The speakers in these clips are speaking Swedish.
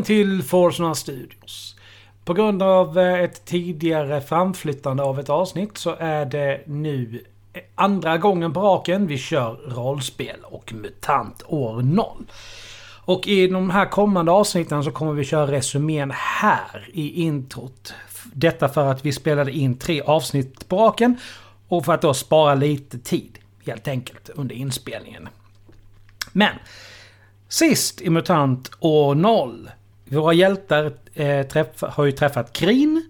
Välkommen till Forsna Studios. På grund av eh, ett tidigare framflyttande av ett avsnitt så är det nu eh, andra gången på raken vi kör rollspel och MUTANT år 0. Och i de här kommande avsnitten så kommer vi köra resumén här i introt. Detta för att vi spelade in tre avsnitt på raken och för att då spara lite tid helt enkelt under inspelningen. Men sist i MUTANT år 0. Våra hjältar eh, träff, har ju träffat Krin.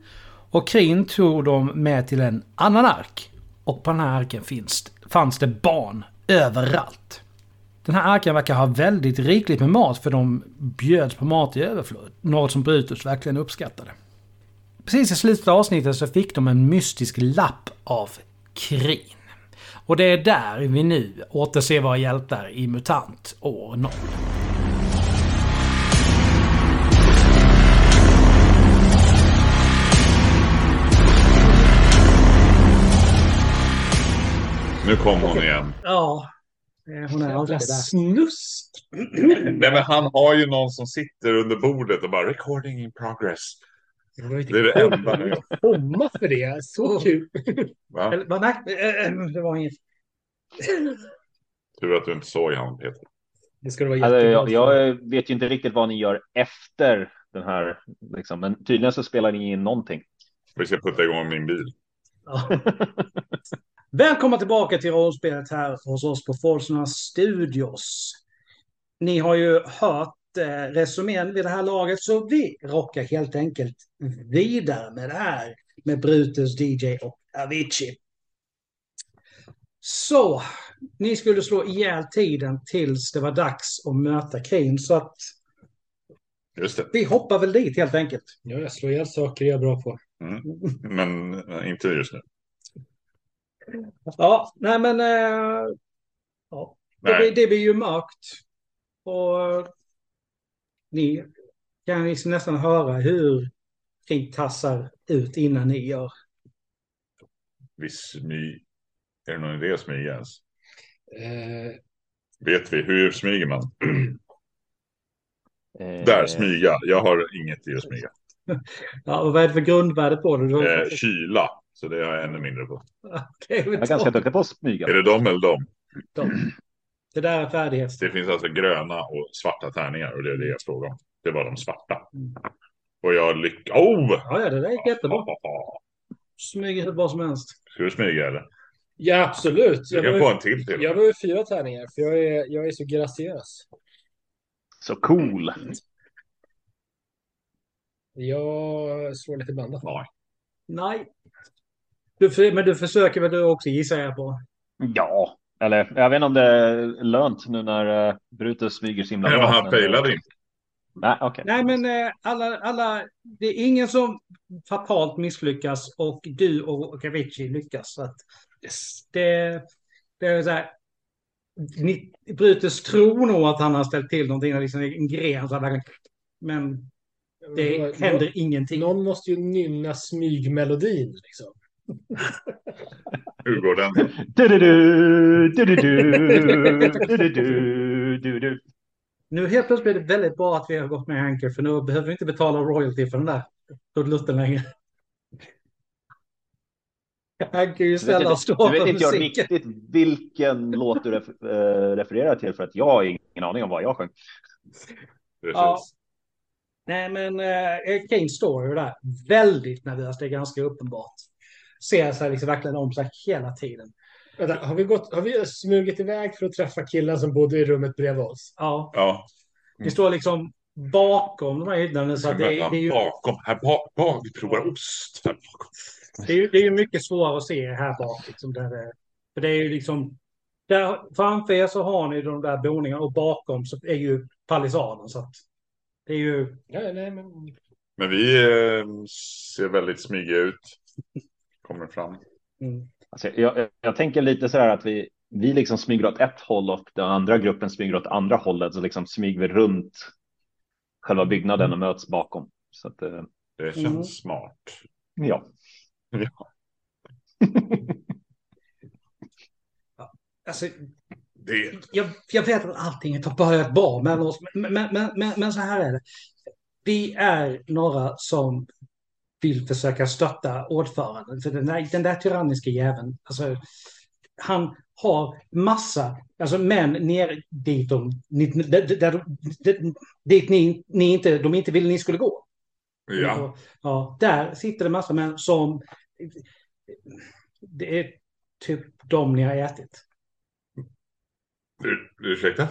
Och Krin tog dem med till en annan ark. Och på den här arken finns, fanns det barn överallt. Den här arken verkar ha väldigt rikligt med mat för de bjöds på mat i överflöd. Något som Brutus verkligen uppskattade. Precis i slutet av avsnittet så fick de en mystisk lapp av Krin. Och det är där vi nu återser våra hjältar i MUTANT år 0. Nu kom hon igen. Ja, eh, hon är där. Snusk. Nej, men han har ju någon som sitter under bordet och bara recording in progress. Det är det enda nu. komma för det. Så kul. Va? Eller, nej, eh, eh, det var inget. Tur att du inte såg han Peter. Det ska det vara Alltså, jag, jag vet ju inte riktigt vad ni gör efter den här, liksom, men tydligen så spelar ni in någonting. Vi ska putta igång min bil. Ja. Välkomna tillbaka till rollspelet här hos oss på Forsna Studios. Ni har ju hört eh, resumén vid det här laget så vi rockar helt enkelt vidare med det här med Brutus, DJ och Avicii. Så, ni skulle slå ihjäl tiden tills det var dags att möta Kane så att Just det. vi hoppar väl dit helt enkelt. Ja, jag slår ihjäl saker jag är bra på. Mm. Men eh, inte just nu. Ja, nej men eh, ja, det, Nej. blir- det blir ju mörkt. Och ni kan liksom nästan höra hur krig tassar ut innan ni gör. Vi smy... Är det någon idé att smyga ens? Eh, Vet vi hur smyger man? Eh, Där, smyga. Jag har inget i att smyga. Ja, och vad är det för grundvärde på det? Eh, kyla. Så det har jag ännu mindre på. Vi Jag är ganska duktig på att smyga. Är det de eller de? dem. Det där är färdighet. Det finns alltså gröna och svarta tärningar och det är det jag frågar om. Det var de svarta. Mm. Och jag lyckas... Oh! Ja, ja, det där gick jättebra. Smyger hur bra som helst. Ska du smyga eller? ja, absolut. Jag kan få en till till. jag behöver fyra tärningar för jag är, jag är så graciös. Så cool. Jag slår lite blandat. Nej. Nej. Du, men du försöker väl du också gissar jag på? Ja, eller jag vet inte om det är lönt nu när uh, Brutus smyger så himla bra. han failade inte. Nej, okej. Nej, men eh, alla, alla, det är ingen som fatalt misslyckas och du och Avicii lyckas. Så att det, det är så här. Ni, Brutus tror nog att han har ställt till någonting, liksom en gren. Så här, men det händer ingenting. Någon måste ju nynna smygmelodin liksom. Hur går den? Nu helt plötsligt blir det väldigt bra att vi har gått med Anchor, för nu behöver vi inte betala royalty för den där trudelutten längre. Han kan ju sällan stå Nu vet för inte jag musiken. riktigt vilken låt du ref- eh, refererar till för att jag har ingen aning om vad jag sjöng. Ja. Nej, men eh, Kane står ju där väldigt nervös. Det är ganska uppenbart. Ser sig liksom verkligen om sig hela tiden. Vänta, har vi, gått, har vi smugit iväg för att träffa killen som bodde i rummet bredvid oss? Ja, Ja. vi står liksom bakom de här hyddorna. Så det, är- det, är ju, Bakom, här bak, bak. Vi provar ost. Här bakom. det, är ju, det är ju mycket svårare att se här bak. Liksom, där det, för det är ju liksom... Där, framför er så har ni de där boningarna och bakom så är ju palissaden. Så att det är ju... Ja, nej, men... Men vi eh, ser väldigt smygiga ut. Kommer fram. Mm. Alltså, jag, jag, tänker lite så här att vi, vi liksom smyger åt ett håll och den andra gruppen smyger åt andra hållet. Så liksom smyger vi runt själva byggnaden och möts bakom. Så att, eh, Det känns Mm. smart. ja. Ja. Alltså, Det, jag, jag vet att allting har börjat bra mellan oss, men, men, men, men, men så här är det. vi är några som vill försöka stötta ordföranden. För den där, den där tyranniska jäveln, alltså, han har massa, alltså män ner dit, de, där, där, dit ni, ni inte, de inte ville ni skulle gå. Ja. ja. Där sitter det massa män som, det är typ de ni har ätit. Ur, ursäkta?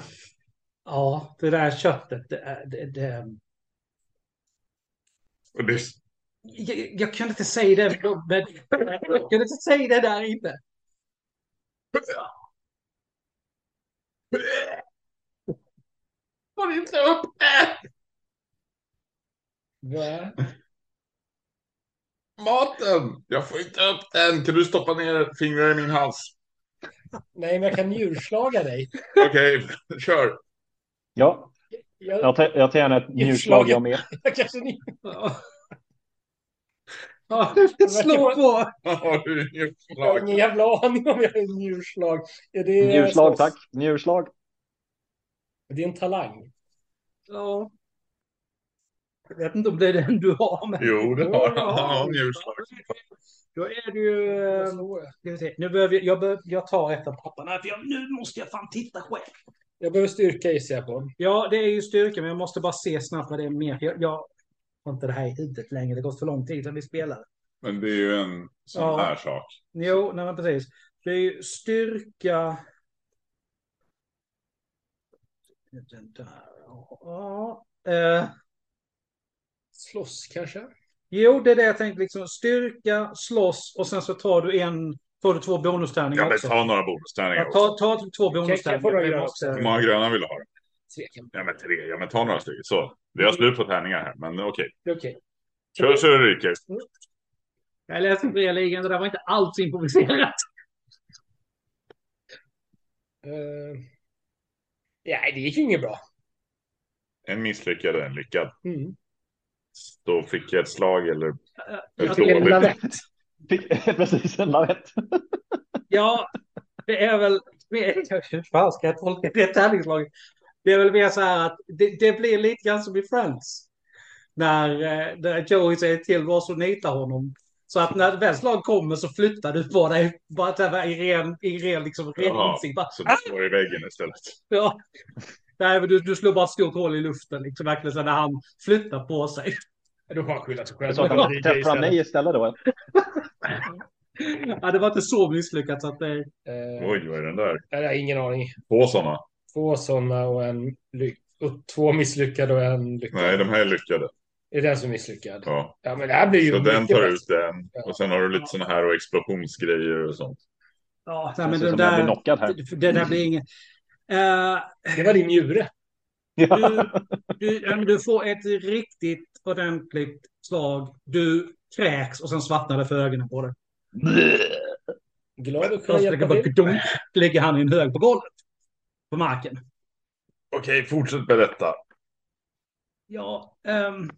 Ja, det där köttet, det, det, det, Och det, jag, jag kunde inte säga det, men jag kunde inte säga det där inne. Får inte upp! Va? Maten! Jag får inte upp den! Kan du stoppa ner fingrar i min hals? Nej, men jag kan njurslaga dig. Okej, kör. Ja, Jag, jag tar, jag tar gärna ett njurslag jag med. jag kanske ni... Ja, slå på. Har du Jag har ingen jävla aning om jag är njurslag. Är det, Njurslag tack, njurslag. Det är en talang. Ja. Jag vet inte om det är den du har, men Jo, det har han. Han har njurslag. då är det ju... Ska vi se. Nu behöver jag, jag, behöver, jag tar ett av papperna, för jag, nu måste jag fan titta själv. Jag behöver styrka gissar jag på. Ja, det är ju styrka, men jag måste bara se snabbt vad det är mer. Jag, jag inte det här i huvudet längre, det har gått för lång tid sedan vi spelade. Men det är ju en sån Ja. här sak. Jo, nej men precis. Det är ju styrka... Den där, ja. Eh, Slåss kanske? jo, det är det jag tänkte. Liksom, styrka, slåss och sen så tar du en... Får du två bonustärningar Ja, men också. ta några bonustärningar Ja, också. ta, ta två bonustärningar. Hur många gröna vill du ha? Tre kan Ja, men tre. Ja, men ta några stycken. Så. Vi har slut på tärningar här, men okej. Okej. Kör så det ryker. Jag läste Breligan, det där var inte alls improviserat. Uh, nej, det gick ju inget bra. En misslyckad och en lyckad. Mm. Då fick jag ett slag eller... Ett Det är en dåligt. precis, en lavett. Ja, det är väl... Hur fan ska jag tolka det tävlingslaget? Det är väl mer så här att det, det blir lite grann som i Friends. När, eh, när Joey säger till Ross att nita honom. Så att när väl slag kommer så flyttar du på dig. Bara så här, i ren, i ren, liksom, ren Jaha, insikt. Bara, Så du slår i väggen istället. ja. Nej, men du, du slår bara ett stort hål i luften. Liksom, verkligen så när han flyttar på sig. Då får han skylla sig själv. Så att han träffar mig istället då. Ja, det var inte så misslyckat så att det... Eh, Oj, vad är den där? jag har ingen aning. Sådana? Två sådana och en och två misslyckade och en lyckad. Nej, de här är lyckade. Är det den som är misslyckad? Ja. Ja. men det här blir ju Så den tar bättre. ut den. Och sen har du lite sådana här och explosionsgrejer och sånt. Ja, nej, men det den blir där... här. Det där blir inget... Eh, Det var din njure. Du, du, du får ett riktigt ordentligt slag. Du kräks och sen svartnar det för ögonen på dig. Glad att kunna hjälpa till. dunk, lägger han i en hög på golvet. På marken. Okej, fortsätt berätta. Ja, ehm,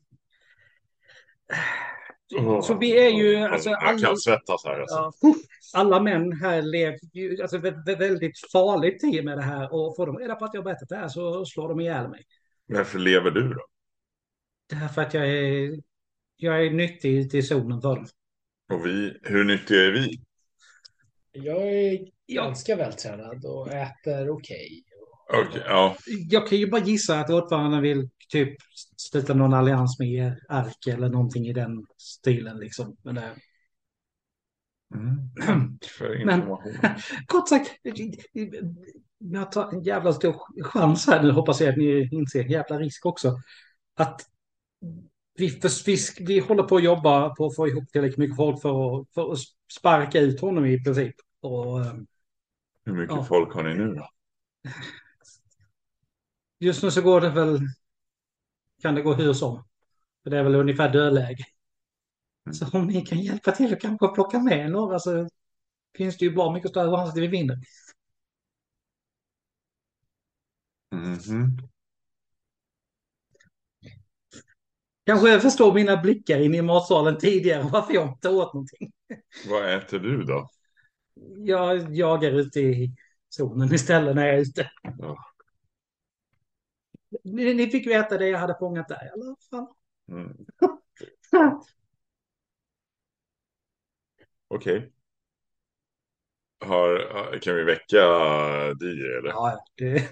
så vi är ju... Alltså, jag alla, kan svettas här alltså. ja, alla män här lever ju alltså, vä- vä- väldigt farligt tid med det här. Och får de reda på att jag berättat det här så slår de ihjäl mig. Varför lever du då? Därför att jag är, jag är nyttig ute i zonen för dem. Och vi, hur nyttiga är vi? Jag är Ja. ganska vältränad och äter okej. Okej, ja. Jag kan ju bara gissa att ordföranden vill typ sluta någon allians med er ark eller någonting i den stilen liksom. Men det, Mm. För Men- kort sagt, jag tar en jävla stor chans här nu hoppas jag att ni inser en jävla risk också. Att vi, för, vi, vi håller på att jobba på att få ihop tillräckligt mycket folk för att, för att sparka ut honom i princip. Och, eh, Hur mycket Ja. folk har ni nu då? Just nu så går det väl, kan det gå hur som. För det är väl ungefär dödläge. Mm. Så om ni kan hjälpa till och kanske plocka med några så finns det ju bra mycket större chans att vi vinner. Mhm. Kanske jag förstår mina blickar in i matsalen tidigare varför jag inte åt någonting. Vad äter du då? Jag jagar ute i zonen istället när jag är ute. Ja. Ni, ni fick veta det jag hade fångat där i alla fall. Mm. Okej. Har, kan vi väcka DJ eller? Ja, det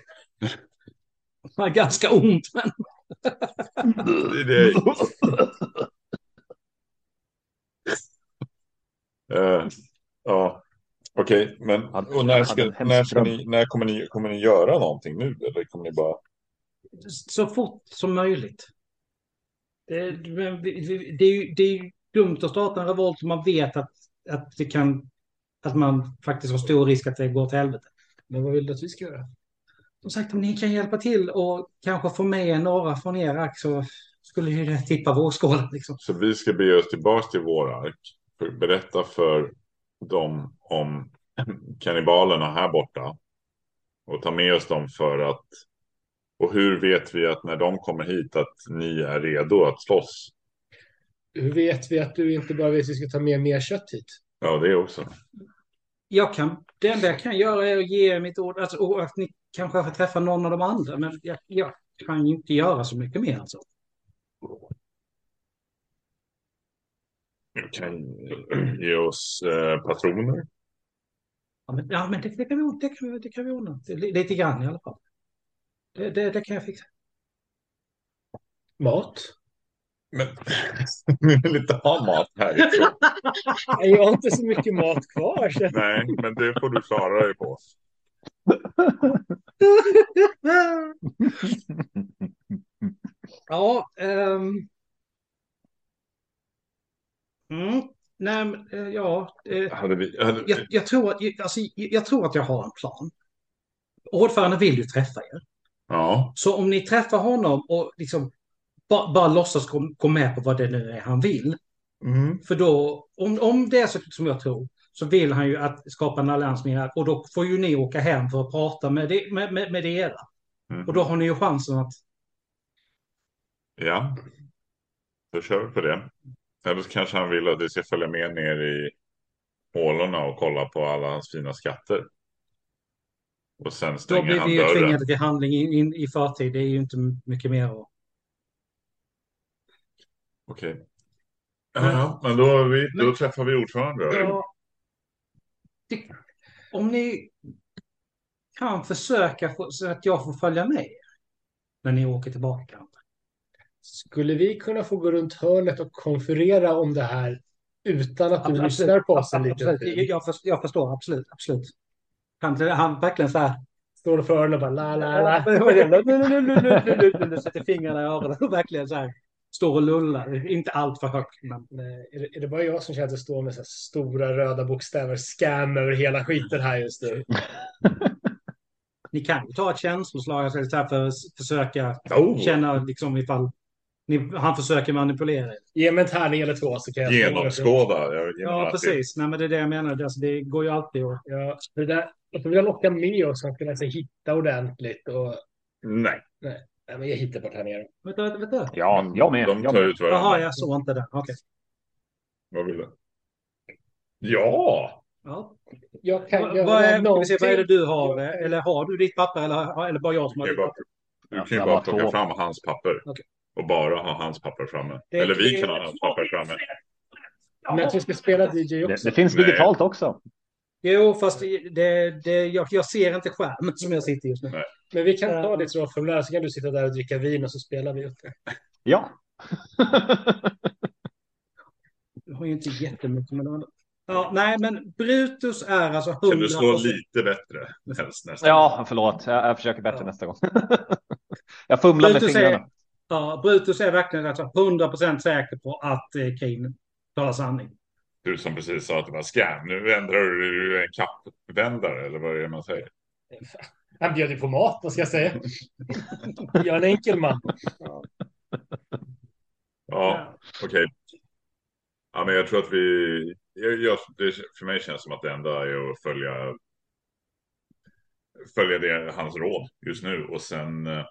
är ganska ont, men Det, det, eh, ja, okej, men Hade- och när, ska, när, ska ni, när kommer, ni, kommer ni göra någonting nu? Eller kommer ni bara... så fort som möjligt. Det, det, är ju, det är ju dumt att starta en revolt om man vet att, att det kan att man faktiskt har stor risk att det går till helvete. Men vad vill du att vi ska göra? Som sagt, om ni kan hjälpa till och kanske få med några från er ark så skulle ju det tippa vågskålen liksom. Så vi ska bege oss tillbaka till vår ark. Berätta för dem om kannibalerna här borta. Och ta med oss dem för att... Och hur vet vi att när de kommer hit att ni är redo att slåss? Hur vet vi att du inte bara vet att vi ska ta med mer kött hit? Ja, det också. Jag kan, det enda jag kan göra är att ge er mitt ord, alltså, och att ni kanske får träffa någon av de andra, men jag, jag kan ju inte göra så mycket mer alltså. Du kan ge oss eh, patroner. Ja, men, ja, men det, det, kan vi, det, kan vi, det kan vi ordna. Lite grann i alla fall. Det, det, det kan jag fixa. Mat? Men vi vill inte ha mat. Nej, Jag har inte så mycket mat kvar. Så. Nej, men det får du klara dig på. Ja, ehm. Mm, nej, men, eh, ja. eh, Hade vi, hade, jag, jag, tror att, alltså, jag, tror att jag har en plan. Ordföranden vill ju träffa er. Ja, Så om ni träffar honom och liksom bara, bara låtsas gå, gå med på vad det nu är han vill. mm. För då, om, om det är så som jag tror, så vill han ju att skapa en allians med er. Och då får ju ni åka hem för att prata med, det, med, med, med era. Mm. Och då har ni ju chansen att... ja. Då kör vi på det. Eller så kanske han vill att vi ska följa med ner i hålorna och kolla på alla hans fina skatter. Och sen Då stänger blir han vi ju dörren. tvingade till handling in, in, i förtid. Det är ju inte mycket mer att... Okej. Ja, men då, vi, då Men- träffar vi ordförande. då. Ja, det, om ni kan försöka få, så att jag får följa med när ni åker tillbaka. Skulle vi kunna få gå runt hörnet och konferera om det här utan att du Absolut. lyssnar på oss en liten tid? Jag, förstår, jag förstår, absolut. absolut. Han, han verkligen så här... Står för öronen och bara la la la. Sätter fingrarna i öronen och verkligen så här står och lullar. Inte allt för högt, men Är det, är det bara jag som känner att det står med så här stora röda bokstäver scam över hela skiten här just nu? ni kan ju ta ett känsloslag alltså, för att försöka Oh, känna liksom ifall ni, han försöker manipulera er. Ge mig en tärning eller två så kan jag... genomskåda. Jag, genom Ja, precis. Nej, men det är det jag menar. Alltså, det går ju alltid att... Ja, det där. Och så vill jag locka med oss så att kunna sig hitta ordentligt. Och, Nej, nej, men jag hittar på tärningar. Vänta, vänta, vänta. Ja, jag med. de Jag tar med. ut varandra. Jaha, jag såg inte det. Okej. Vad vill du? Ja! Ja. Jag kan Vad göra vad är, någonting. ska vi se, vad är det du har? Eller har du ditt papper eller, eller bara jag som har ditt bara, papper? du kan ju jag bara plocka fram hans papper. Okej. Och bara ha hans papper framme. Det- Eller vi det- kan ha hans papper framme. Men att vi ska spela DJ Det, också. det finns Nej. digitalt också. Jo, fast det, det, jag, jag ser inte skärmen som jag sitter just nu. Nej. Men vi kan ta ditt rollformulär så kan du sitta där och dricka vin och så spelar vi upp det. Ja. Jag har ju inte jättemycket med det. Ja, nej, men Brutus är alltså 100%. Kan du slå lite bättre? Helst nästan. ja, förlåt. Jag, jag försöker bättre Ja. nästa gång. jag fumlar med Brutus fingrarna. Ja, Brutus är verkligen alltså 100% säker på att eh, Kane talar sanning. Du som precis sa att det var scam. Nu ändrar du en kappvändare eller vad är det man säger? Han bjöd ju på mat, vad ska jag säga? Jag är en enkel man. Ja, okej. Ja, men jag tror att vi... Jag, jag, det, för mig känns det som att det enda är att följa följa det, hans råd just nu och sen eh,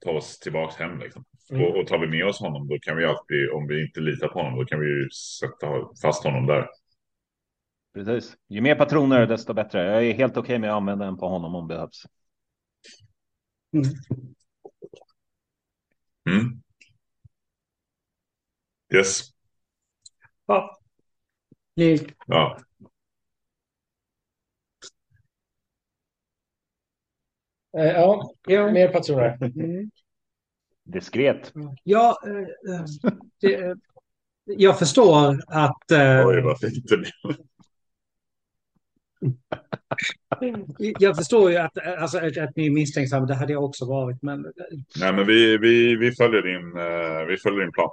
ta oss tillbaks hem liksom. Mm. Och, och tar vi med oss honom då kan vi alltid, om vi inte litar på honom, då kan vi ju sätta fast honom där. Precis. Ju mer patroner desto bättre. Jag är helt okej med att använda en på honom om behövs. Mm. Yes. Ja. Ja. Eh, ja, ja, mer patroner. Mm. Diskret. ja, eh, eh, det, eh, jag förstår att... eh, Oj, vad fint det blev. Jag förstår ju att, alltså, att, att ni är misstänksamma, det hade jag också varit. Men Nej, men vi, vi, vi, följer din, eh, vi följer din plan.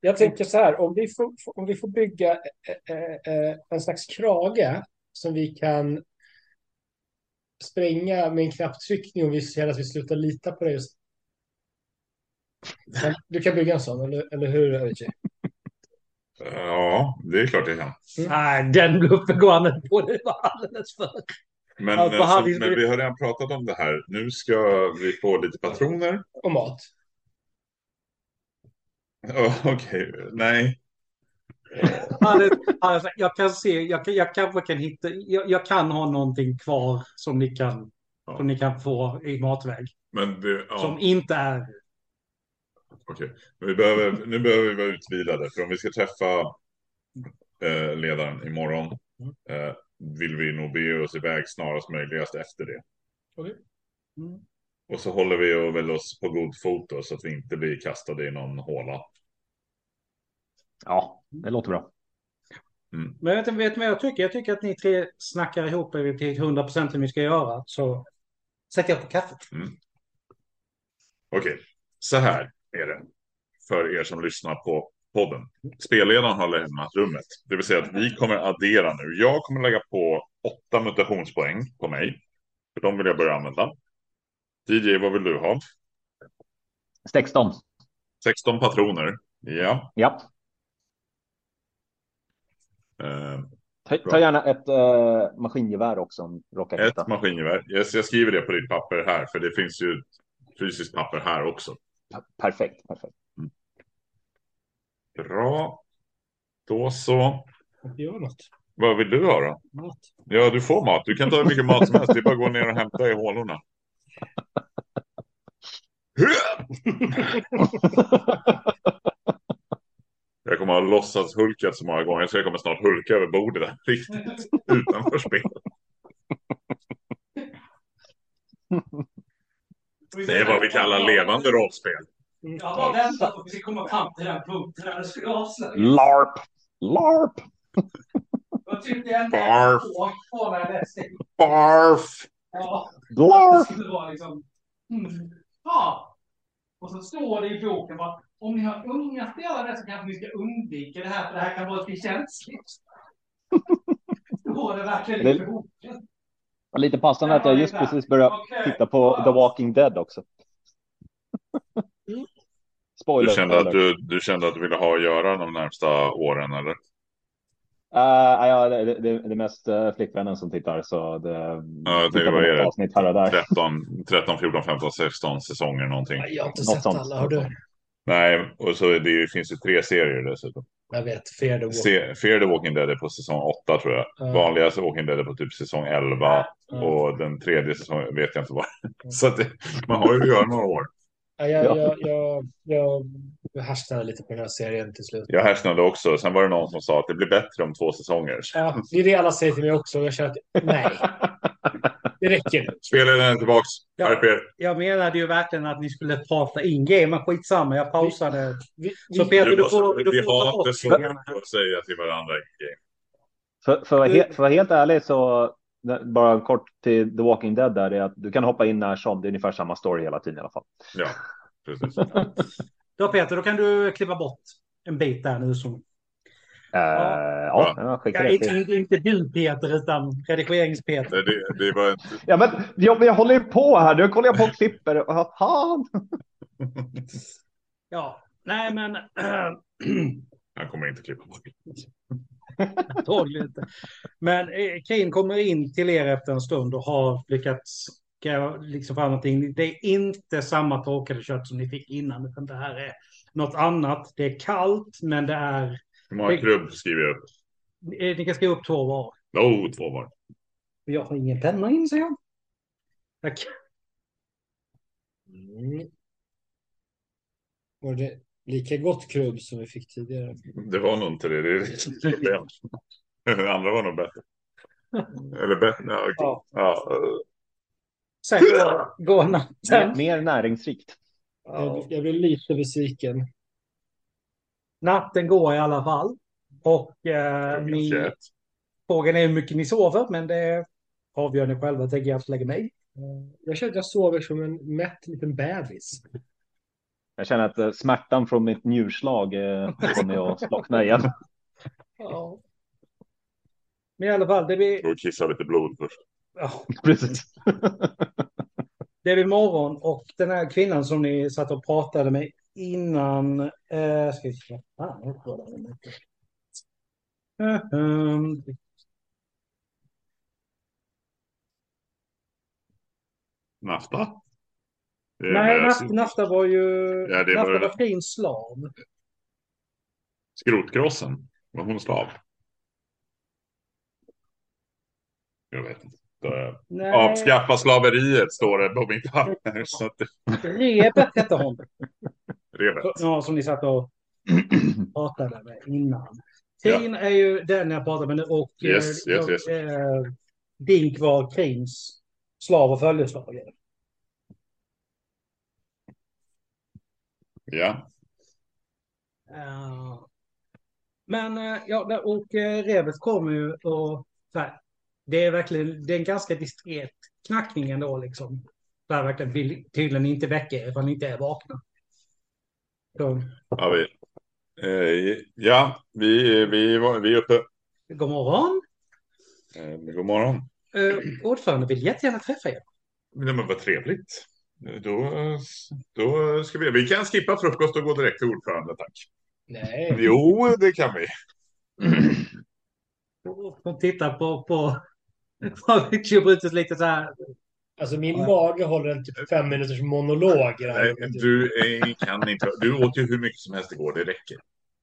Jag tänker så här, om vi får, om vi får bygga eh, eh, eh, en slags krage som vi kan spränga med en knapptryckning och vi ser att vi slutar lita på det. Just. Du kan bygga en sån, eller, eller hur? Ja, det är klart jag kan. nej, den bluffen går han på. Det var alldeles för... Men, har så, vi- men vi har redan pratat om det här. Nu ska vi få lite patroner. Och mat. Ja, Okej, nej. Han är- han jag kan se, jag, kan, jag kanske kan hitta, jag, jag kan ha någonting kvar som ni kan, Ja. som ni kan få i matväg. Men det, ja, Som inte är... okej. Vi behöver, nu behöver vi vara utvilade. För om vi ska träffa eh, ledaren imorgon eh, vill vi nog bege oss iväg snarast möjligast efter det. Mm. Och så håller vi och väl oss på god fot då, så att vi inte blir kastade i någon håla. Ja, det låter bra. Men jag vet vet ni vad jag tycker. Jag tycker att ni tre snackar ihop er till 100 procent hur ni ska göra. Så sätter jag på kaffet. Okej, så här är det. För er som lyssnar på podden. Spelledaren har lämnat rummet. Det vill säga att vi kommer addera nu. Jag kommer lägga på åtta mutationspoäng på mig. För de vill jag börja använda. DJ, vad vill du ha? 16. 16 patroner. Ja. Ja. Eh, Ta, ta gärna ett äh, maskingevär också om råkar hitta. ett maskingevär. Yes, jag skriver det på ditt papper här. För det finns ju fysiskt papper här också. Perfekt, perfekt. Bra. Då så. Gör något. Vad vill du ha då? Mat. Ja, du får mat. Du kan ta hur mycket mat som helst. Det är bara att gå ner och hämta i hålorna. Jag kommer att ha låtsats hulkat så många gånger så jag kommer snart hulka över bordet där, riktigt utanför spel. Det är vad vi kallar levande rollspel. Jag har väntat på att vi ska komma fram till den punkten där det skulle avslöjas. LARP! LARP! Jag tyckte ändå Barf. Barf! Ja, det LARP! skulle vara liksom... Mm. Ja. Och så står det i boken bara, om ni har unga spelare så kanske ni ska undvika det här, för det här kan vara lite känsligt. Står det verkligen i Det- boken? Lite passande att jag just precis börjat Okej. titta på The Walking Dead också. Du Spoiler. kände, att du, du kände att du ville ha att göra de närmsta åren, eller? Uh, ja, det, det, det är mest uh, flickvännen som tittar så det Ja, jag tittar tänkte, på vad är det? avsnitt här och där. 13, 13, 14, 15, 16 säsonger någonting. Jag har inte Något sett sånt. alla, har du? Nej, och så det finns ju tre serier dessutom. Jag vet, Fear the Walking. Se, Fear the Walking Dead är på säsong 8 tror jag. Ja. Vanligaste Walking Dead är på typ säsong 11. Ja. Och den tredje säsongen vet jag inte vad. Så att det, man har ju att göra några år. Ja, jag, Ja. jag, jag, jag, härsknade lite på den här serien till slut. Jag härsknade också. Sen var det någon som sa att det blir bättre om två säsonger. Ja, det är det alla säger till mig också. och Jag känner att nej, det räcker nu. Spelaren tillbaks. Ja. Jag menade ju verkligen att ni skulle prata in-game, men skitsamma, jag pausade. Vi, Så vi, Peter, Du du måste, får, du vi får ta har inte så mycket att säga till varandra i game. För, för, för att vara helt ärlig så, bara kort till The Walking Dead där, är att du kan hoppa in när som, det är ungefär samma story hela tiden i alla fall. Ja, precis. Då Peter, då kan du klippa bort en bit där nu som... Uh, ja, jag skickar Ja, det inte, till. inte, du Peter, utan redigerings-Peter. Det, det, var ett, Ja, men jag, jag håller ju på här, nu kollar jag på och klipper. Fan? Ja, nej men... han kommer inte klippa bort. Antagligen inte. Men eh, Kane kommer in till er efter en stund och har lyckats liksom fram någonting. Det är inte samma torkade kött som ni fick innan, utan det här är något annat. Det är kallt, men det är... Hur många krubb skriver jag upp? eh, Ni kan skriva upp två var. Oh, två var. Jag har ingen penna inser jag. Tack. Mm. Och det, Lika gott krubb som vi fick tidigare. Det var nog inte det. Det är problem. Det andra var nog bättre. Eller bättre. Ja, okej. Ja. ja. Sen går, går Mer, natten. mer näringsrikt. Jag, jag blev lite besviken. Natten går i alla fall. Och eh, ni, frågan är hur mycket ni sover, men det avgör ni själva, tänker jag lägga mig i. Jag kände att jag sover som en mätt liten bebis. Jag känner att eh, smärtan från mitt njurslag eh, kommer att slockna igen. Ja. Men i alla fall, det blir, Och kissa lite blod först. ja, Precis. det blir morgon och den här kvinnan som ni satt och pratade med innan... Eh, ska vi se. Fan, jag tror det var mycket. Ehm, Nafta? Det är Nej, Nafta, Nafta var ju... Ja, det Nafta var- var fin slav. Skrotkrossen. Var hon slav? Jag vet inte. Nej, Avskaffa slaveriet står det på mitt papper. Så att Rebet hette hon. revet. Ja, som ni satt och pratade med innan. Tin är ju den jag pratar med nu och Yes, eh, yes, jag- yes. eh, Dink var Krins slav och följeslagare. Ja. Eh, men eh, ja, och uh, Rebet kommer ju och så här, det är verkligen det är en ganska diskret knackning ändå liksom. Där verkligen vill tydligen inte väcka er ifall ni inte är vakna. Så, Ja, vi, eh, ja, vi, vi, var, vi är uppe. god morgon. Eh, god morgon. Uh, ordförande vill jättegärna träffa er. Nej, men vad trevligt. Då, då ska vi... Vi kan skippa frukost och gå direkt till ordförande, tack. Nej. Jo, det kan vi. Hon tittar på, på, på Brutus lite så här. Alltså min mage håller en typ fem minuters monolog. Nej, du kan inte. Du åt ju hur mycket som helst igår, det räcker.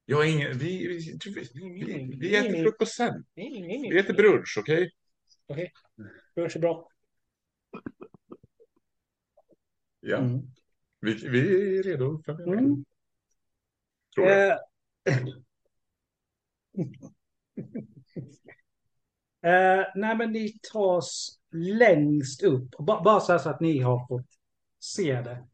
Jag har ingen... Vi, vi, vi, vi äter frukost sen. Vi äter brunch, okej? Brunch är bra. Ja, Mm. vi, vi är redo. För Mm. Tror jag. Eh, eh, nej, men ni tas längst upp. Ba- Bara så, så att ni har fått se det.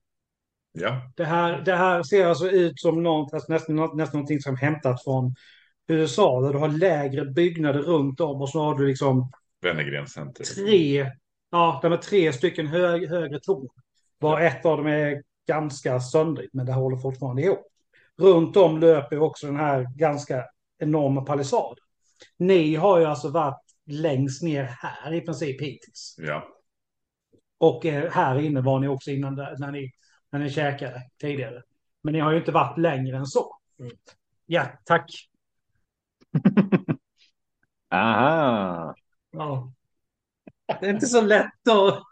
Ja, Det här, det här ser alltså ut som något, alltså nästan, nästan någonting som hämtat från USA. Där du har lägre byggnader runt om och så har du liksom Wennergren Center. tre, ja, de är tre stycken hög, högre torn. Var ett av dem är ganska söndrigt, men det håller fortfarande ihop. Runt om löper också den här ganska enorma palissaden. Ni har ju alltså varit längst ner här i princip hittills. Ja, Och eh, här inne var ni också innan när ni, när ni käkade tidigare. Men ni har ju inte varit längre än så. Ja, tack. Aha. Ja. Det är inte så lätt att...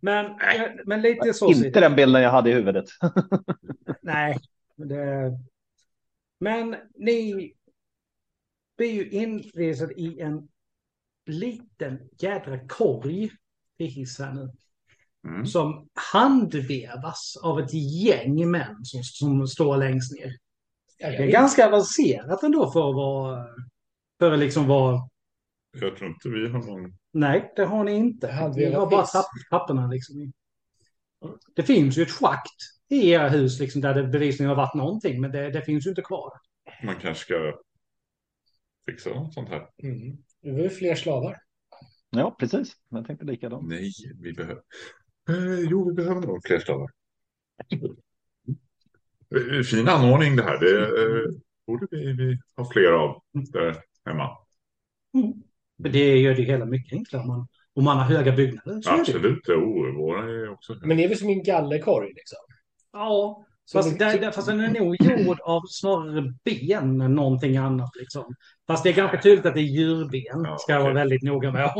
Men, men lite så. det Inte den bilden jag hade i huvudet. Nej. Det... Men ni blir ju inresade i en liten jädra korg i hissen nu. mm. Som handvevas av ett gäng män som, som står längst ner. Det är ganska avancerat ändå för att vara... För att liksom vara... jag tror inte vi har någon... Nej, det har ni inte. Ni har bara papperna liksom. Det finns ju ett schakt i era hus liksom, där det bevisligen har varit någonting, men det, det finns ju inte kvar. Man kanske ska fixa något sånt här. Mm. Nu var det fler slavar. Ja, precis. Jag tänkte likadant. Nej, vi behöver... Eh, jo, vi behöver nog fler stavar. Eh, Fin anordning det här. Det eh, borde vi, vi ha fler av där hemma. För det gör det hela mycket enklare om man, om man har höga byggnader. Så är det. Absolut. Jo, våra är också... Men det är väl som en gallerkorg liksom? Ja, Så fast, det- där, fast den är nog gjord av snarare ben än någonting annat. Liksom. Fast det är ganska tydligt att det är djurben. Ja, Ska jag vara väldigt noga med.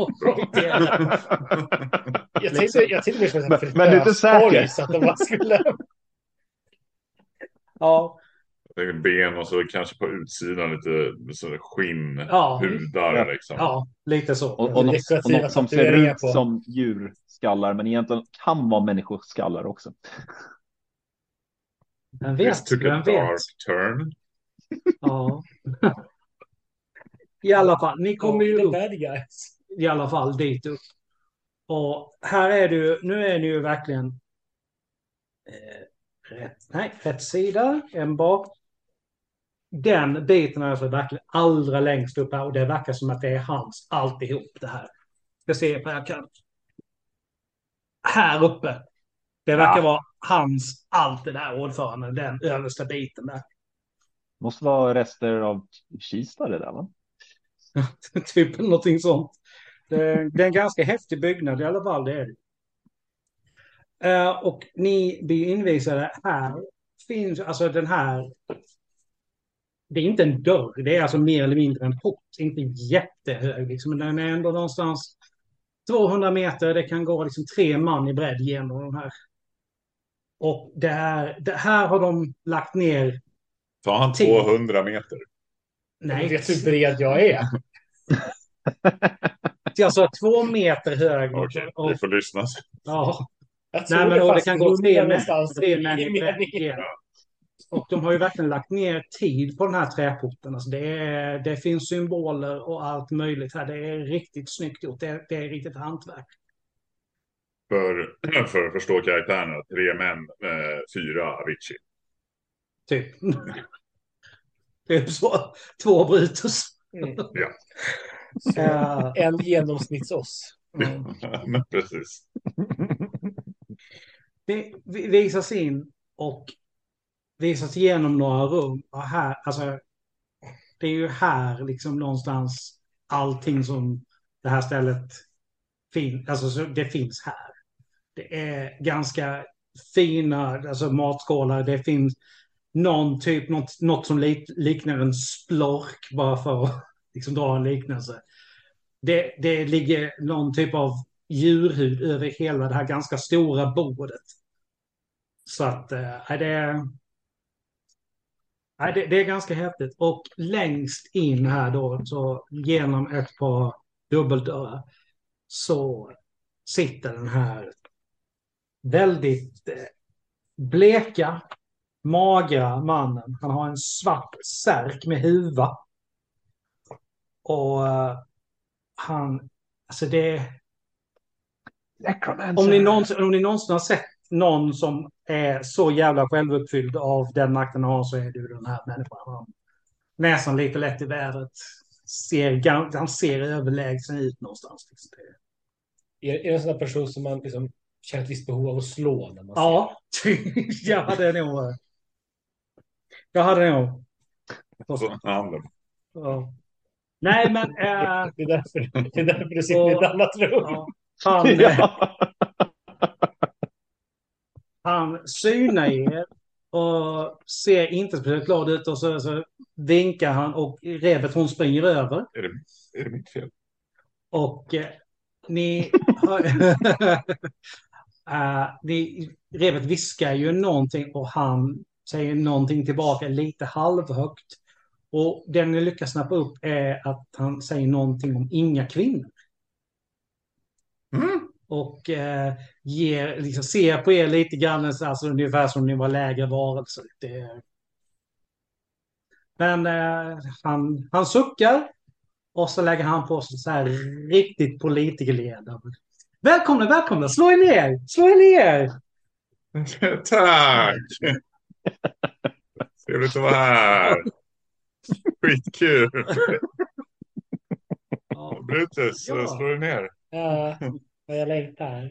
Jag tänkte, jag tänkte mer som en Men- men du är inte säker? Så att de bara skulle... Ja, ben och så kanske på utsidan lite så skinn, Ja. hudar Ja. liksom. ja, lite så. Och, och, något, och något som ser ut på. som djurskallar, men egentligen kan vara människoskallar också. Vem This vet? took a Vem vet? dark turn. Ja. I alla fall, ni kommer ju upp i alla fall dit upp. Och här är det ju, nu är ni ju verkligen eh, rätt, nej, rätt sida, en bak. Den biten är alltså verkligen allra längst upp här och det verkar som att det är hans alltihop det här. Ska se vad jag kan. Här uppe. Det verkar Ja. vara hans allt det där ordförande, den översta biten där. Måste vara rester av Kista det där va? typ någonting sånt. Det, det är en ganska häftig byggnad i alla fall, det är det. Eh, och ni blir invisade här. Finns alltså den här. Det är inte en dörr, det är alltså mer eller mindre en port. Inte jättehög liksom, men den är ändå någonstans 200 meter. Det kan gå liksom tre man i bredd genom de här. Och det här, det här har de lagt ner. Tar han Tio. 200 meter? Nej, Vet du hur bred jag är? alltså två meter hög. Okej, och, vi får lyssna. ja, Jag tror Nej, men det fast kan gå tre, tre i människor. Och de har ju verkligen lagt ner tid på den här träporten. Alltså det, är, det finns symboler och allt möjligt här. Det är riktigt snyggt gjort. Det är, det är riktigt hantverk. För, för att förstå karaktärerna. Tre män, eh, fyra Avicii. Typ. Typ så. Två Brutus. Mm. Ja. Eh, En genomsnittsoss. ja. Men precis. Det vi- visas in och visas igenom några rum. Och här, alltså, det är ju här liksom någonstans allting som det här stället finns. Alltså det finns här. Det är ganska fina alltså matskålar. Det finns någon typ, något, något som lik, liknar en splork bara för att liksom dra en liknelse. Det, det ligger någon typ av djurhud över hela det här ganska stora bordet. Så att, äh, det, är- nej, det, det är ganska häftigt. Och längst in här då, så genom ett par dubbeldörrar, så sitter den här väldigt eh, bleka, magra mannen. Han har en svart särk med huva. Och eh, han, alltså det, om ni, någonsin, om ni någonsin har sett någon som är så jävla självuppfylld av den makten han har så är ju den här människan. Han, näsan lite lätt i vädret. Ser, han ser överlägsen ut någonstans. Liksom. Det- Är, är det en sån där person som man liksom känner ett visst behov av att slå när man? Ja, jag hade nog... Jag hade nog... Och. Ja. Nej, men... eh, Det är därför, det är därför du sitter i ett annat rum. ja, han, Ja. Han synar er och ser inte speciellt glad ut och så, så vinkar han och revet hon springer över. Är det, är det mitt fel? Och eh, ni... hör- Eh, ni revet viskar ju någonting och han säger någonting tillbaka lite halvhögt. Och det ni lyckas snappa upp är att han säger någonting om inga kvinnor. Mm. Och eh, ger, liksom, ser på er lite grann, så alltså, ungefär som ni var lägre varelser. Det... Men eh, han, han suckar och så lägger han på sig så här riktigt politikerleende. Välkomna, välkomna, slå er ner, slå er ner. Tack! Trevligt att vara här. Skitkul. Ja. Brutus, Ja. slå dig ner. Ja, vad jag längtar.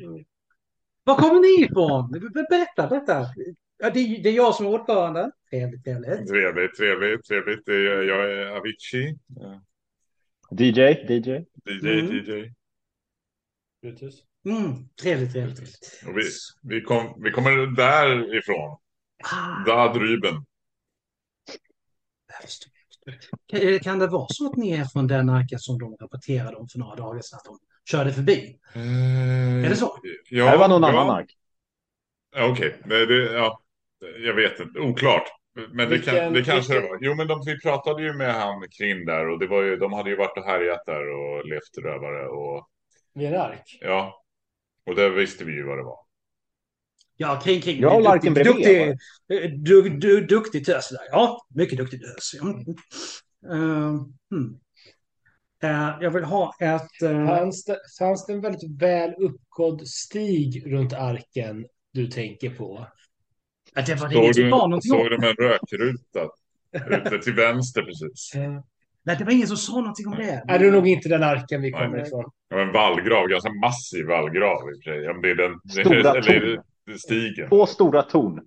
Var kommer ni ifrån? Ber- Berätta, berätta. Ja, det, är- det är jag som är ordförande. Trevligt, trevligt. Trevligt, trevligt, trevligt. Det är- Jag är Avicii. DJ, DJ. DJ, Mm. DJ. Brutus. Mm, trevligt, trevligt. trevligt. Och vi, vi, kom, vi kommer därifrån. Ah, förstår. Kan, kan det vara så att ni är från den arken som de rapporterade om för några dagar sedan att de körde förbi? Är det så? Ja, det var någon ja. annan. Ja, Okej, det, ja, jag vet inte. Oklart. Men det, kan, Vilken- det kanske vilken- det var. Jo, men de, vi pratade ju med han kring där och det var ju, de hade ju varit och härjat där och levt rövare och en ark. ja. Och där visste vi ju vad det var. Ja, kring, kring. Jag har Larken duktig, bredvid, duktig, du, du, duktig tös där. Ja, mycket duktig tös. Ja. Uh, hmm. Uh, jag vill ha ett... Uh... Fanns det, fanns det en väldigt väl uppgådd stig runt arken du tänker på? Ja, det var det inget som du, var någonting om. såg du med en rökruta? Ute till vänster precis. Eh, Nej, det var ingen som sa någonting om det. är det nog inte den arken vi Nej. kommer ifrån. Ja, en vallgrav, ganska massiv vallgrav i och för sig. Om det är den, Stora eller stigen. Två stora torn.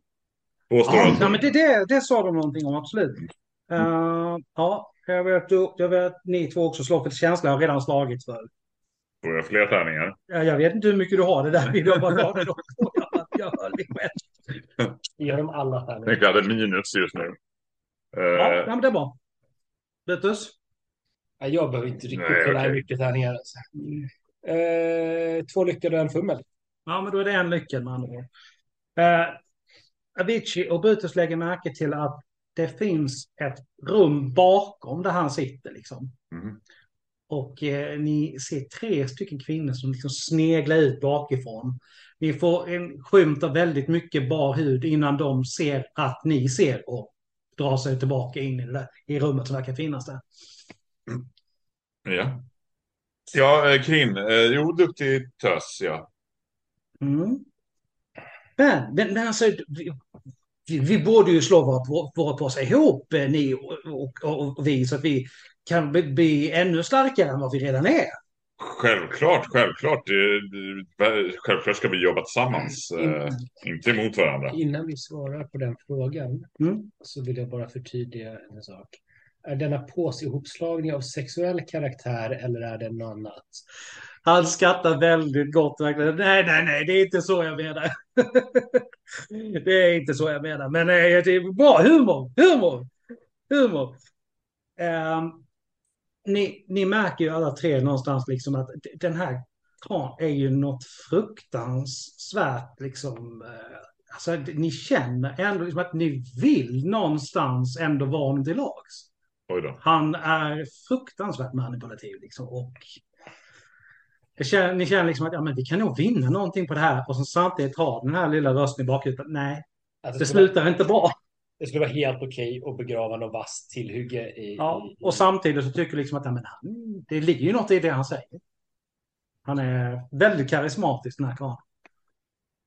Två stora Ja, torn. nej, men det, det, det sa de någonting om, absolut. Uh, ja, jag vet, du- jag vet att ni två också slår för känsla. Jag har redan slagit för. Får jag fler tärningar? Ja, Jag vet inte hur mycket du har det där. Vill jag bara ta det? Jag, hör det själv. Gör de alla här Jag nu? tänkte jag hade minus just nu. Ja, Eh, nej, men det är bra. Brutus? Ja, jag behöver inte riktigt Nej, kolla här okej. mycket tärningar. Alltså. Eh, två lyckade och en fummel. Ja, men då är det en lycka med andra ord. Uh, Avicii och Brutus lägger märke till att det finns ett rum bakom där han sitter. Liksom. mhm. Och eh, ni ser tre stycken kvinnor som liksom sneglar ut bakifrån. Ni får en skymt av väldigt mycket bar hud innan de ser att ni ser och drar sig tillbaka in i, det där, i rummet som verkar finnas där. Ja. Ja, eh, Krin. Eh, jo, duktig tös, ja. Mm. Men, men, men alltså, vi, vi, borde ju slå våra, våra påsar ihop, eh, ni och, och, och, vi, så att vi kan bli, bli ännu starkare än vad vi redan är. Självklart, självklart. Självklart ska vi jobba tillsammans. Eh, inte emot varandra. Innan vi svarar på den frågan Mm. så vill jag bara förtydliga en sak. Är denna påsihopslagning av sexuell karaktär eller är det något annat? Han skrattar väldigt gott. Verkligen. Nej, nej, nej, det är inte så jag menar. det är inte så jag menar. Men eh, det är bra humor, humor, humor. Ehm, ni, ni märker ju alla tre någonstans liksom att den här karln är ju något fruktansvärt liksom. eh, Alltså, ni känner ändå liksom att ni vill någonstans ändå vara honom till lags. Han är fruktansvärt manipulativ liksom. Och känner, ni känner liksom att ja, men vi kan nog vinna någonting på det här. Och så samtidigt ha den här lilla rösten i bakhuvudet. Nej, Alltså, det slutar inte bra. det skulle vara helt okej att begrava något vasst tillhygge i... Ja, i, och samtidigt så tycker liksom att ja, men han, det ligger ju något i det han säger. Han är väldigt karismatisk den här karln.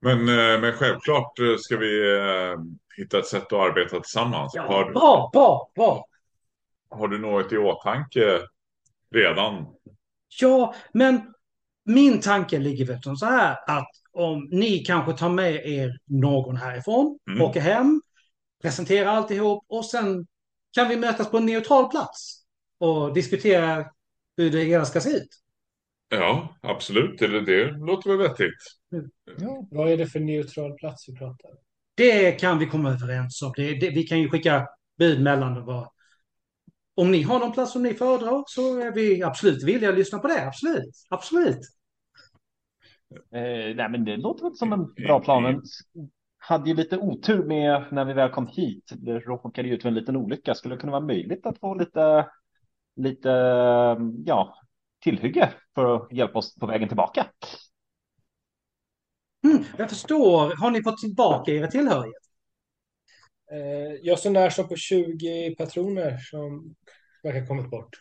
Men, eh, men självklart eh, ska vi eh, hitta ett sätt att arbeta tillsammans. Ja, Har, bra, bra, bra. har du något i åtanke redan? Ja, men min tanke ligger väl som så här att om ni kanske tar med er någon härifrån, Mm. åker hem, presenterar alltihop och sen kan vi mötas på en neutral plats och diskutera hur det hela ska se ut. Ja, absolut. Det, det låter väl vettigt. Ja, vad är det för neutral plats vi pratar om? Det kan vi komma överens om. Det, det, vi kan ju skicka bud mellan. Vad- Om ni har någon plats som ni föredrar så är vi absolut villiga att lyssna på det. Absolut. Absolut. Eh, nej, men det låter väl som en bra plan. Men s- hade ju lite otur med när vi väl kom hit. Det råkade ju ut för en liten olycka. Skulle det kunna vara möjligt att få lite, lite ja, tillhygge för att hjälpa oss på vägen tillbaka? Mm, jag förstår. Har ni fått tillbaka era tillhörighet? Eh, jag så när som på 20 patroner som verkar ha kommit bort.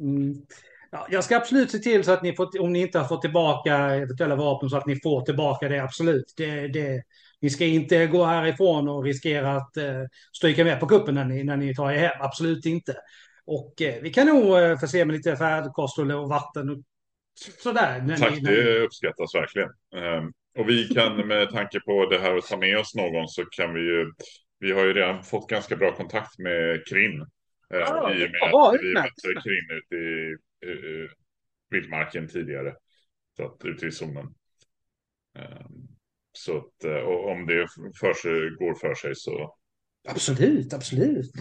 Mm. Ja, jag ska absolut se till så att ni får, om ni inte har fått tillbaka eventuella vapen, så att ni får tillbaka det absolut. Det, det, ni ska inte gå härifrån och riskera att eh, stryka med på kuppen när ni, när ni tar er hem. Absolut inte. Och eh, vi kan nog eh, förse med lite färdkost och och vatten och sådär. När Tack, ni, när ni, det uppskattas verkligen. Ehm, Och vi kan med tanke på det här att ta med oss någon så kan vi ju. Vi har ju redan fått ganska bra kontakt med Krim. eh, Ja, I och med att vi mötte Krim ute i uh, vildmarken tidigare. Så att ute i zonen. Ehm, Så att eh, och om det för sig, går för sig så. absolut, absolut.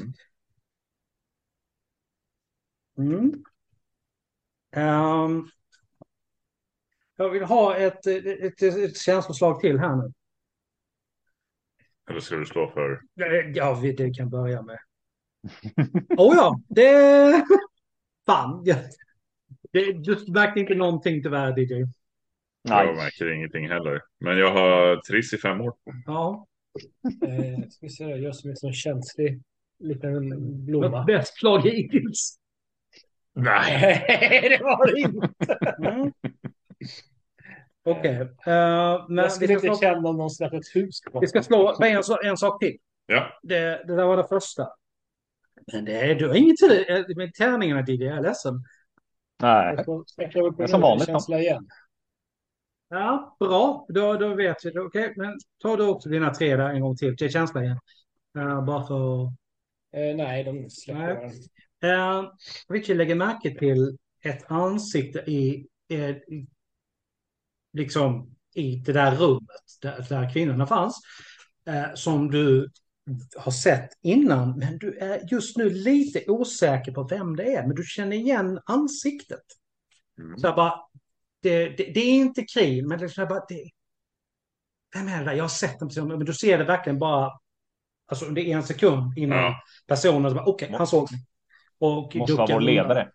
Mm. Ehm, jag vill ha ett, ett, ett, ett känsloslag till här nu. Eller ska du slå för? Eh, Ja, vi det kan börja med. Oh ja, det... Fan. Det, du märkte inte någonting tyvärr, DJ. Jag Nej. märker ingenting heller. Men jag har Triss i fem år. Ja. Eh, ska vi se, jag som är sån känslig liten blomma. Bäst slag hittills. Nej. Det var det inte. Mm. Okej. eh, men Jag vi skulle ska, inte slå, känna om någon släppte ett hus. på vi ska slå med en, så- en sak till. Ja. Det, det där var det första. Men det är, du har inget tur eh, med tärningarna Diddy, jag är ledsen. Nej. Jag får sträcka upp Det är som vanligt, känsla igen. Ja, bra. Då, då vet vi. Okej, men ta då också dina tre där en gång till. Till känsla igen. Eh, bara för. Eh, nej, de släpper Nej. Uh, Richie lägger märke till ett ansikte i, eh, i liksom i det där rummet där, där kvinnorna fanns. eh, som du har sett innan, men du är just nu lite osäker på vem det är. Men du känner igen ansiktet. Mm. Så jag bara, det, det, det är inte krig, men det är så bara, det, vem är det där? Jag har sett den personen, men du ser det verkligen bara alltså under en sekund innan Ja. personen, okej, han såg mig. Och Måste vara vår ledare.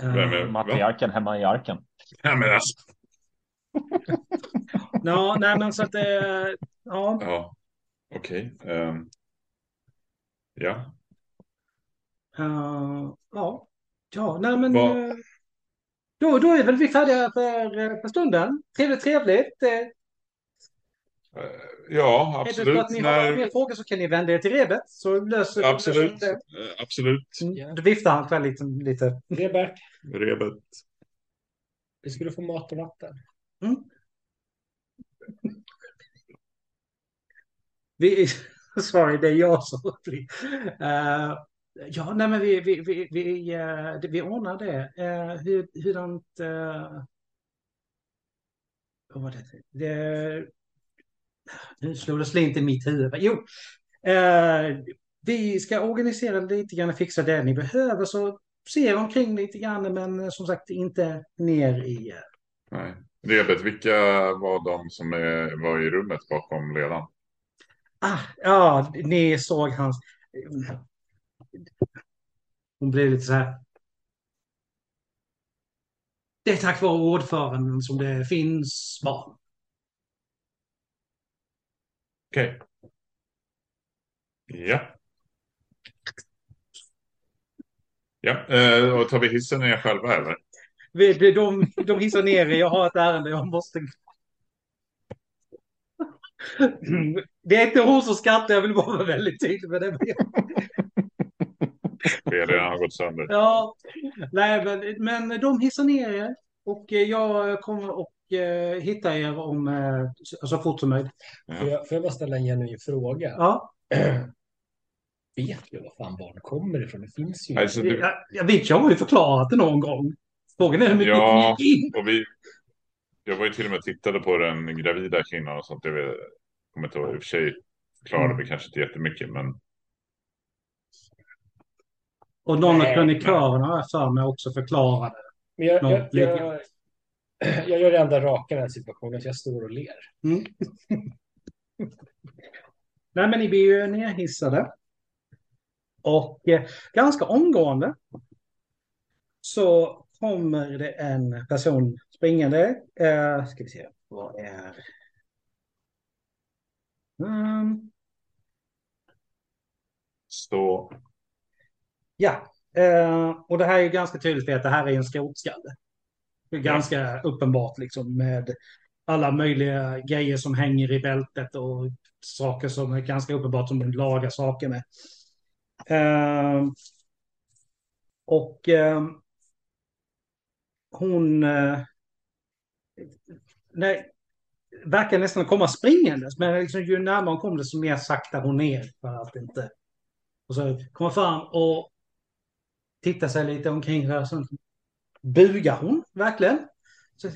Eh, är- Va? Matriarken hemma i arken. Ja, men alltså. Ja, nej men så att det, ja, Ja. Okej. ehm. ja. eh, ja, ja, nej men Vad- eh, då, då är väl vi färdiga för, eh, för stunden. Trevligt, trevligt. Ja, Är det så absolut. att ni har När... mer frågor så kan ni vända er till Rebet så löser Absolut. det. Absolut. Mm, Då viftar han väl lite, lite. Rebert, Rebet. vi skulle få mat och vatten. Vi, sorry, det är jag som blir. Uh, ja, nej men vi, vi, vi, vi, uh, vi ordnar det. Uh, hur, hurdant... Uh, vad var det? det? Nu slog det slint i mitt huvud. Jo, uh, vi ska organisera lite grann, fixa det ni behöver. Så se er omkring lite grann, men som sagt inte ner i... Nej. Rebet, vilka var de som är, var i rummet bakom ledaren? Ah, ja, ni såg hans... Hon blev lite så här. Det är tack vare ordföranden som det finns barn. Okej. Ja. Ja, eh, och tar vi hissen ner själva eller? Vi- De, de, hissar ner er, jag har ett ärende, jag måste... Det är inte hon som skrattar, jag vill bara vara väldigt tydlig med det. Spelaren har gått sönder. Ja, nej, men, men de hissar ner er och eh, jag kommer och eh, hitta er om eh, så fort som möjligt. Får jag, får jag bara ställa en genuin fråga? Ja, Vet du var fan barn kommer ifrån? Det finns ju Alltså, du, jag, jag vet, jag har ju förklarat det någon gång. Frågan är hur mycket Ja. ni gick in. och vi, jag var ju till och med tittade på den gravida kvinnan och sånt. Jag vet, kommer inte ihåg, i och för sig förklarade vi kanske inte jättemycket, men Och någon av krönikörerna har jag för mig också förklarade. Men jag, Ja, jag, jag, jag gör det enda raka i den här situationen, så jag står och ler. Mm. Nej, men ni blir ju nerhissade. Och eh, ganska omgående så kommer det en person springande. Eh, ska vi se, vad är... Mm, så ja, eh, och det här är ju ganska tydligt för att det här är en skrotskalle. Det är ganska uppenbart liksom med alla möjliga grejer som hänger i bältet och saker som är ganska uppenbart som de lagar saker med. Ehm, och ehm, hon eh, nej, verkar nästan komma springandes, men liksom, ju närmare hon kom det så mer saktar hon ner för att inte... Och så kommer fram och tittar sig lite omkring där, så bugar hon verkligen. Så,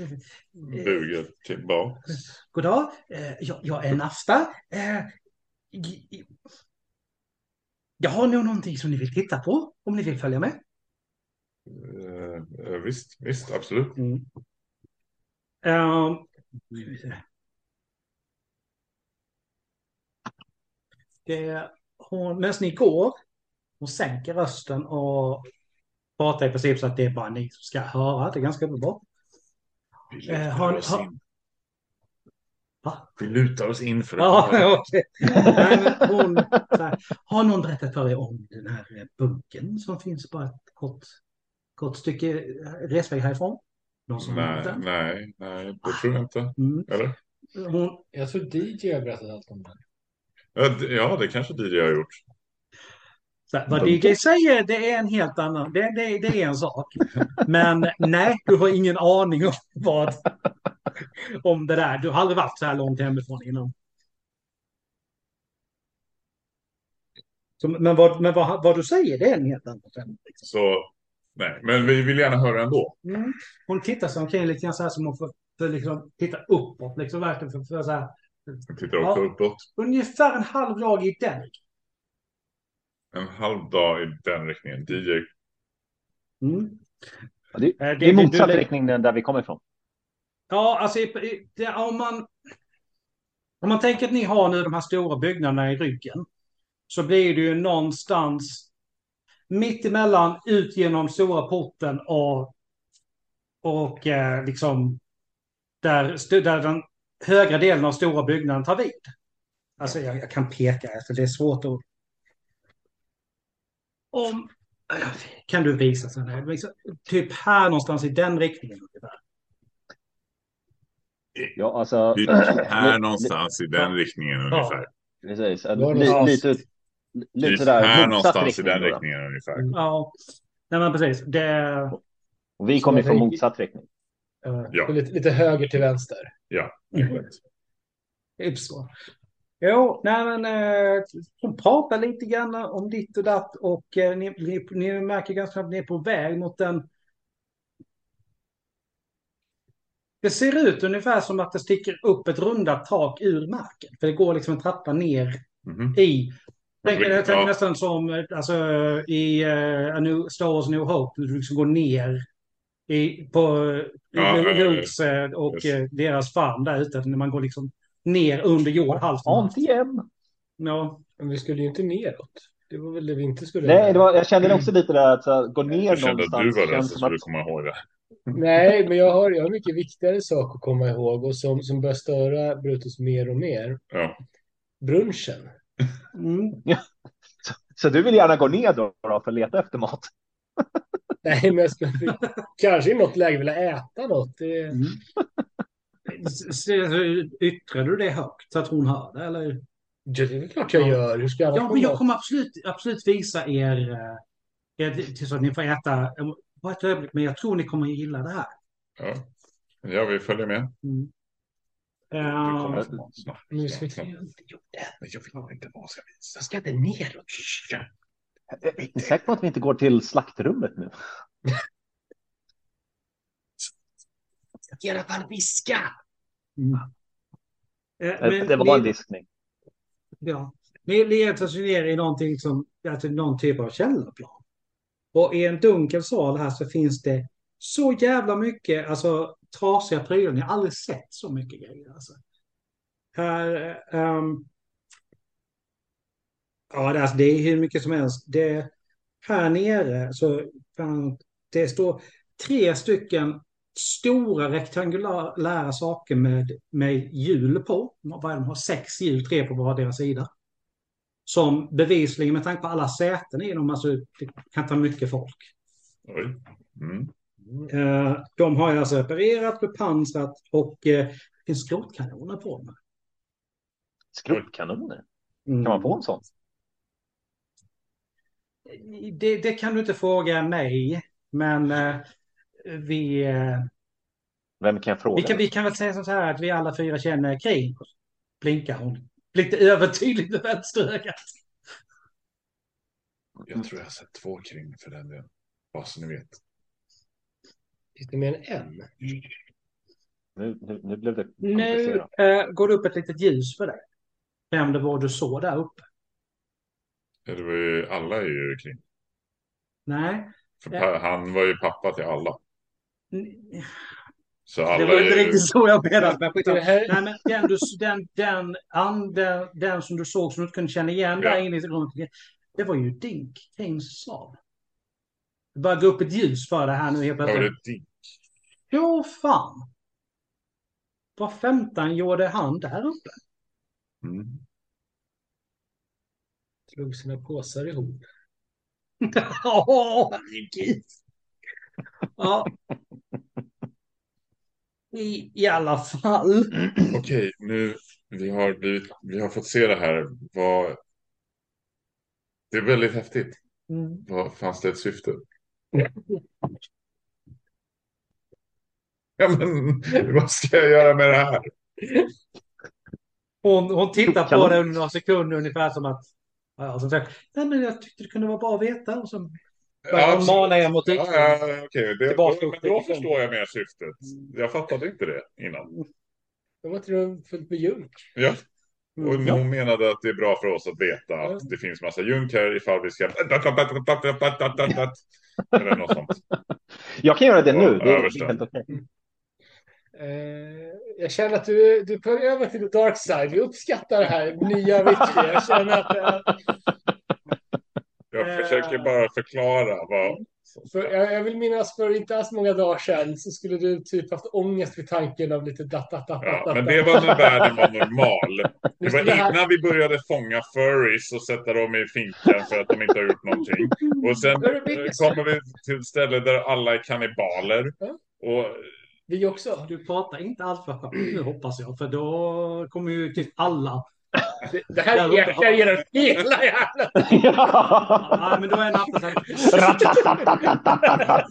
buger tillbaka. God dag, eh, jag, jag är Nafsta. Eh, jag har nog någonting som ni vill titta på, om ni vill följa med. Eh, visst, visst, absolut. Mm. Ehm, ska vi se. Det, hon, medan ni går, hon sänker rösten och pratar i princip så att det är bara ni som ska höra. Det är ganska uppenbart. Vi Eh, lutar har- oss har- in. Vi lutar oss in för att Ja, okej. Nej, hon, så här, har någon berättat för er om den här eh, bunkern som finns bara ett kort, kort stycke eh, resväg härifrån? Någon som Nej, den? nej, nej, det tror jag inte. Mm. Eller? Hon, Jag tror DJ har berättat allt om det. Ja, det kanske DJ har gjort. så vad DJ säger det är en helt annan, det, det, det är en sak. Men nej, du har ingen aning om vad, om det där. Du har aldrig varit så här långt hemifrån innan. Så, men vad, men vad, vad du säger det är en helt annan sak. Liksom. Så, nej, men vi vill gärna höra ändå. Mm. Hon tittar sig omkring lite grann så här som hon får, får liksom titta uppåt. Liksom verkligen för, för så här, Jag tittar också Ja. uppåt. ungefär en halv dag i den. En halv dag i den riktningen. DJ. Mm. Ja, det, Eh, det är det- motsatt det- riktning där vi kommer ifrån. Ja, alltså det, om man... Om man tänker att ni har nu de här stora byggnaderna i ryggen. Så blir det ju någonstans mitt emellan ut genom stora porten och, och eh, liksom där, där den högra delen av stora byggnaden tar vid. Alltså jag, jag kan peka efter, det är svårt att... Om... Kan du visa sen? här? Typ här någonstans i den riktningen. ungefär. Ja, alltså. Typ här någonstans i den riktningen ungefär. Precis. Någonstans? lite, lite sådär här någonstans i den riktningen ungefär. Ja, nej men precis. Det, Och vi kommer vi- motsatt riktning. Uh, Ja. lite, lite höger till vänster. Ja, Mm. exakt. Typ så. Jo, nej men eh, hon pratar lite grann om ditt och datt och eh, ni, ni, ni märker ganska snabbt att ni är på väg mot en... Det ser ut ungefär som att det sticker upp ett rundat tak ur marken. För det går liksom en trappa ner Mhm. i. Tänk, jag tänker Ja. nästan som eh, alltså, i uh, A New, Star Wars New Hope. Du liksom går ner i, på Ja, ja, ja, Lukes eh, och Just. eh, deras farm där ute. När man går liksom ner under jord halsen. ANTM. Ja, Men vi skulle ju inte neråt. Det var väl det vi inte skulle Nej, det var, jag kände också lite där att så, här, gå ner Jag kände att någonstans. du var den som skulle att, komma ihåg det. Nej, men jag har, jag har mycket viktigare sak att komma ihåg och som, som bör störa Brutus mer och mer. Ja. Brunchen. mm. så du vill gärna gå ner då, då för att leta efter mat? Nej, men jag skulle kanske i något läge vilja äta något. Det, Mm. S- s- Yttrar du det högt så att hon hör det? Eller? det är klart jag gör. Hur ska jag Ja, men jag kommer absolut, absolut visa er, eh, er till så att ni får äta. eh, Bara ett ögonblick, men jag tror ni kommer gilla det här. Ja. ja, vi följer med. Mm. Snart. Nu ska vi snart. inte gjort det. Men jag vill inte vad ska visa. Jag ska inte neråt. Är ni säkra på att vi inte går till slaktrummet nu? Jag ska i alla fall viska. mm. Eh, men det var en ni- diskning. Ja. Ni letar sig ner i någonting som, alltså någon typ av källarplan. Och i en dunkel sal här så finns det så jävla mycket, alltså trasiga prylar. Ni har aldrig sett så mycket grejer. Alltså. Här, ehm, ja, det, är- alltså, det är hur mycket som helst. Det, här nere så, det står tre stycken stora rektangulära saker med, med hjul på. De har sex hjul, tre på vardera sida. Som bevisligen, med tanke på alla säten i dem, alltså det kan ta mycket folk. Oj. Mm. Eh, de har alltså reparerat, bepansrat och eh, det finns skrotkanoner på dem. Skrottkanoner. Mm. Kan man få en sån? Det, det kan du inte fråga mig, men eh, vi, eh, Vem kan jag fråga? vi, kan, vi kan väl säga så här att vi alla fyra känner kring. Blinkar hon. Lite övertydligt med vänsterögat. Jag tror jag har sett två kring för den delen. Bara så ni vet. Finns det mer än en? Nu, nu, nu blev det Nu komplicerat. eh, går det upp ett litet ljus för dig. Vem det var du såg där uppe. Ja, Det var ju, alla är ju kring. Nej, För Han var ju pappa till alla. Så det alla var inte är ju... riktigt så jag menade. Men Det Nej, men den, du, den, den, anden, den som du såg som du inte kunde känna igen Ja. där inne i rummet. Det var ju din Keynes slav. Det börjar gå upp ett ljus för det här nu helt Ja, var plötsligt. det din? Jo, fan. vad femtan gjorde han där uppe? Mm. Slog sina påsar ihop. Åh, herregud. Ja. I, I alla fall. Okej, nu vi har, blivit, vi har fått se det här. Vad... Det är väldigt häftigt. Mm. Vad fanns det ett syfte? Ja, men vad ska jag göra med det här? Hon, hon tittar på det under några sekunder ungefär som att... Ja, och så säger, Nej, men jag tyckte det kunde vara bra att veta. Och så börjar hon absolut. mana er mot Ja, yttringen. ja, okej. Det, då, men då förstår jag mer syftet. Jag fattade inte det innan. De var inte de fullt med junk. Ja. Och Mm. Ja. hon menade att det är bra för oss att veta att det finns massa junk här ifall vi ska... Eller något sånt. Jag kan göra det nu. Det är helt okej. Eh, jag känner att du, du väg över till the dark side. Vi uppskattar det här nya Avicii. Jag känner att... Eh, Jag försöker bara förklara vad... för, jag, jag vill minnas för inte alls många dagar sedan så skulle du typ haft ångest vid tanken av lite dat, dat, dat, Ja, dat, men det var när världen var normal. Det var innan vi började fånga furries och sätta dem i finkan för att de inte har gjort någonting. Och sen kommer vi till ett ställe där alla är kannibaler. Och Vi också. Du pratar inte allt för högt nu hoppas jag. För då kommer ju typ alla. Det, det här ekar genom hela jävla... Ja, men då är här. Ratatatatatatat.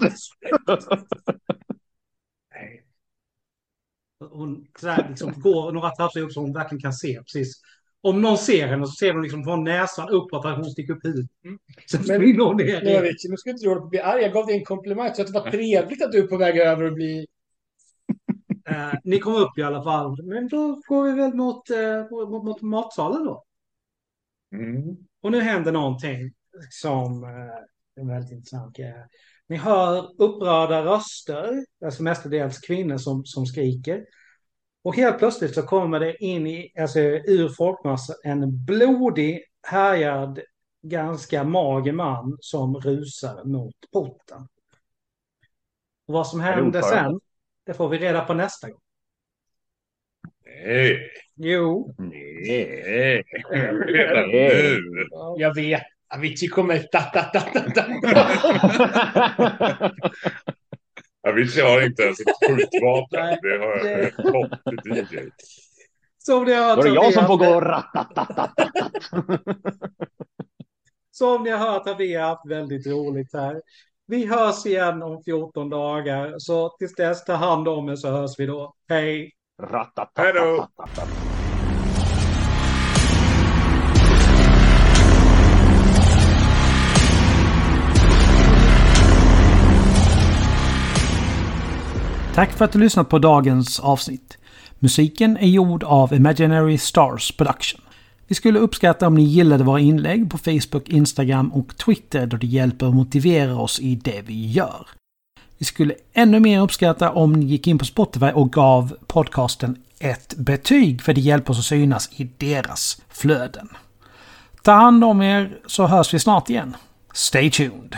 Hon liksom, går några trappor upp så hon verkligen kan se precis. Om någon ser henne så ser hon liksom från näsan uppåt att hon sticker upp huvudet. Mm. Sen Men- springer hon ner. Nu, ska inte du hålla på att bli arg. Jag gav dig en komplimang. Så att det var trevligt att du är på väg över och bli... Eh, ni kommer upp i alla fall. Men då går vi väl mot, eh, mot, mot matsalen då. mm, Och nu händer någonting som eh, är väldigt intressant. Ni hör upprörda röster, alltså mestadels kvinnor som, som skriker. Och helt plötsligt så kommer det in i, alltså ur folkmassan en blodig, härjad, ganska mager man som rusar mot porten. Och vad som ordförande? sen, det får vi reda på nästa gång. nej, Jo, nej, redan nu. Jag vet. Avicii kommer... Dat, dat, dat, dat, dat. Avicii har inte ens ett skjutvapen. Det har jag fått till DJ. som ni har Då är det hört jag som får gå ratatatat. Som ni har hört har vi haft väldigt roligt här. Vi hörs igen om 14 dagar. Så tills dess, ta hand om er så hörs vi då. Hej! Hej då! Tack för att du lyssnat på dagens avsnitt. Musiken är gjord av Imaginary Stars Production. Vi skulle uppskatta om ni gillade våra inlägg på Facebook, Instagram och Twitter då det hjälper att motivera oss i det vi gör. Vi skulle ännu mer uppskatta om ni gick in på Spotify och gav podcasten ett betyg för det hjälper oss att synas i deras flöden. Ta hand om er så hörs vi snart igen. Stay tuned!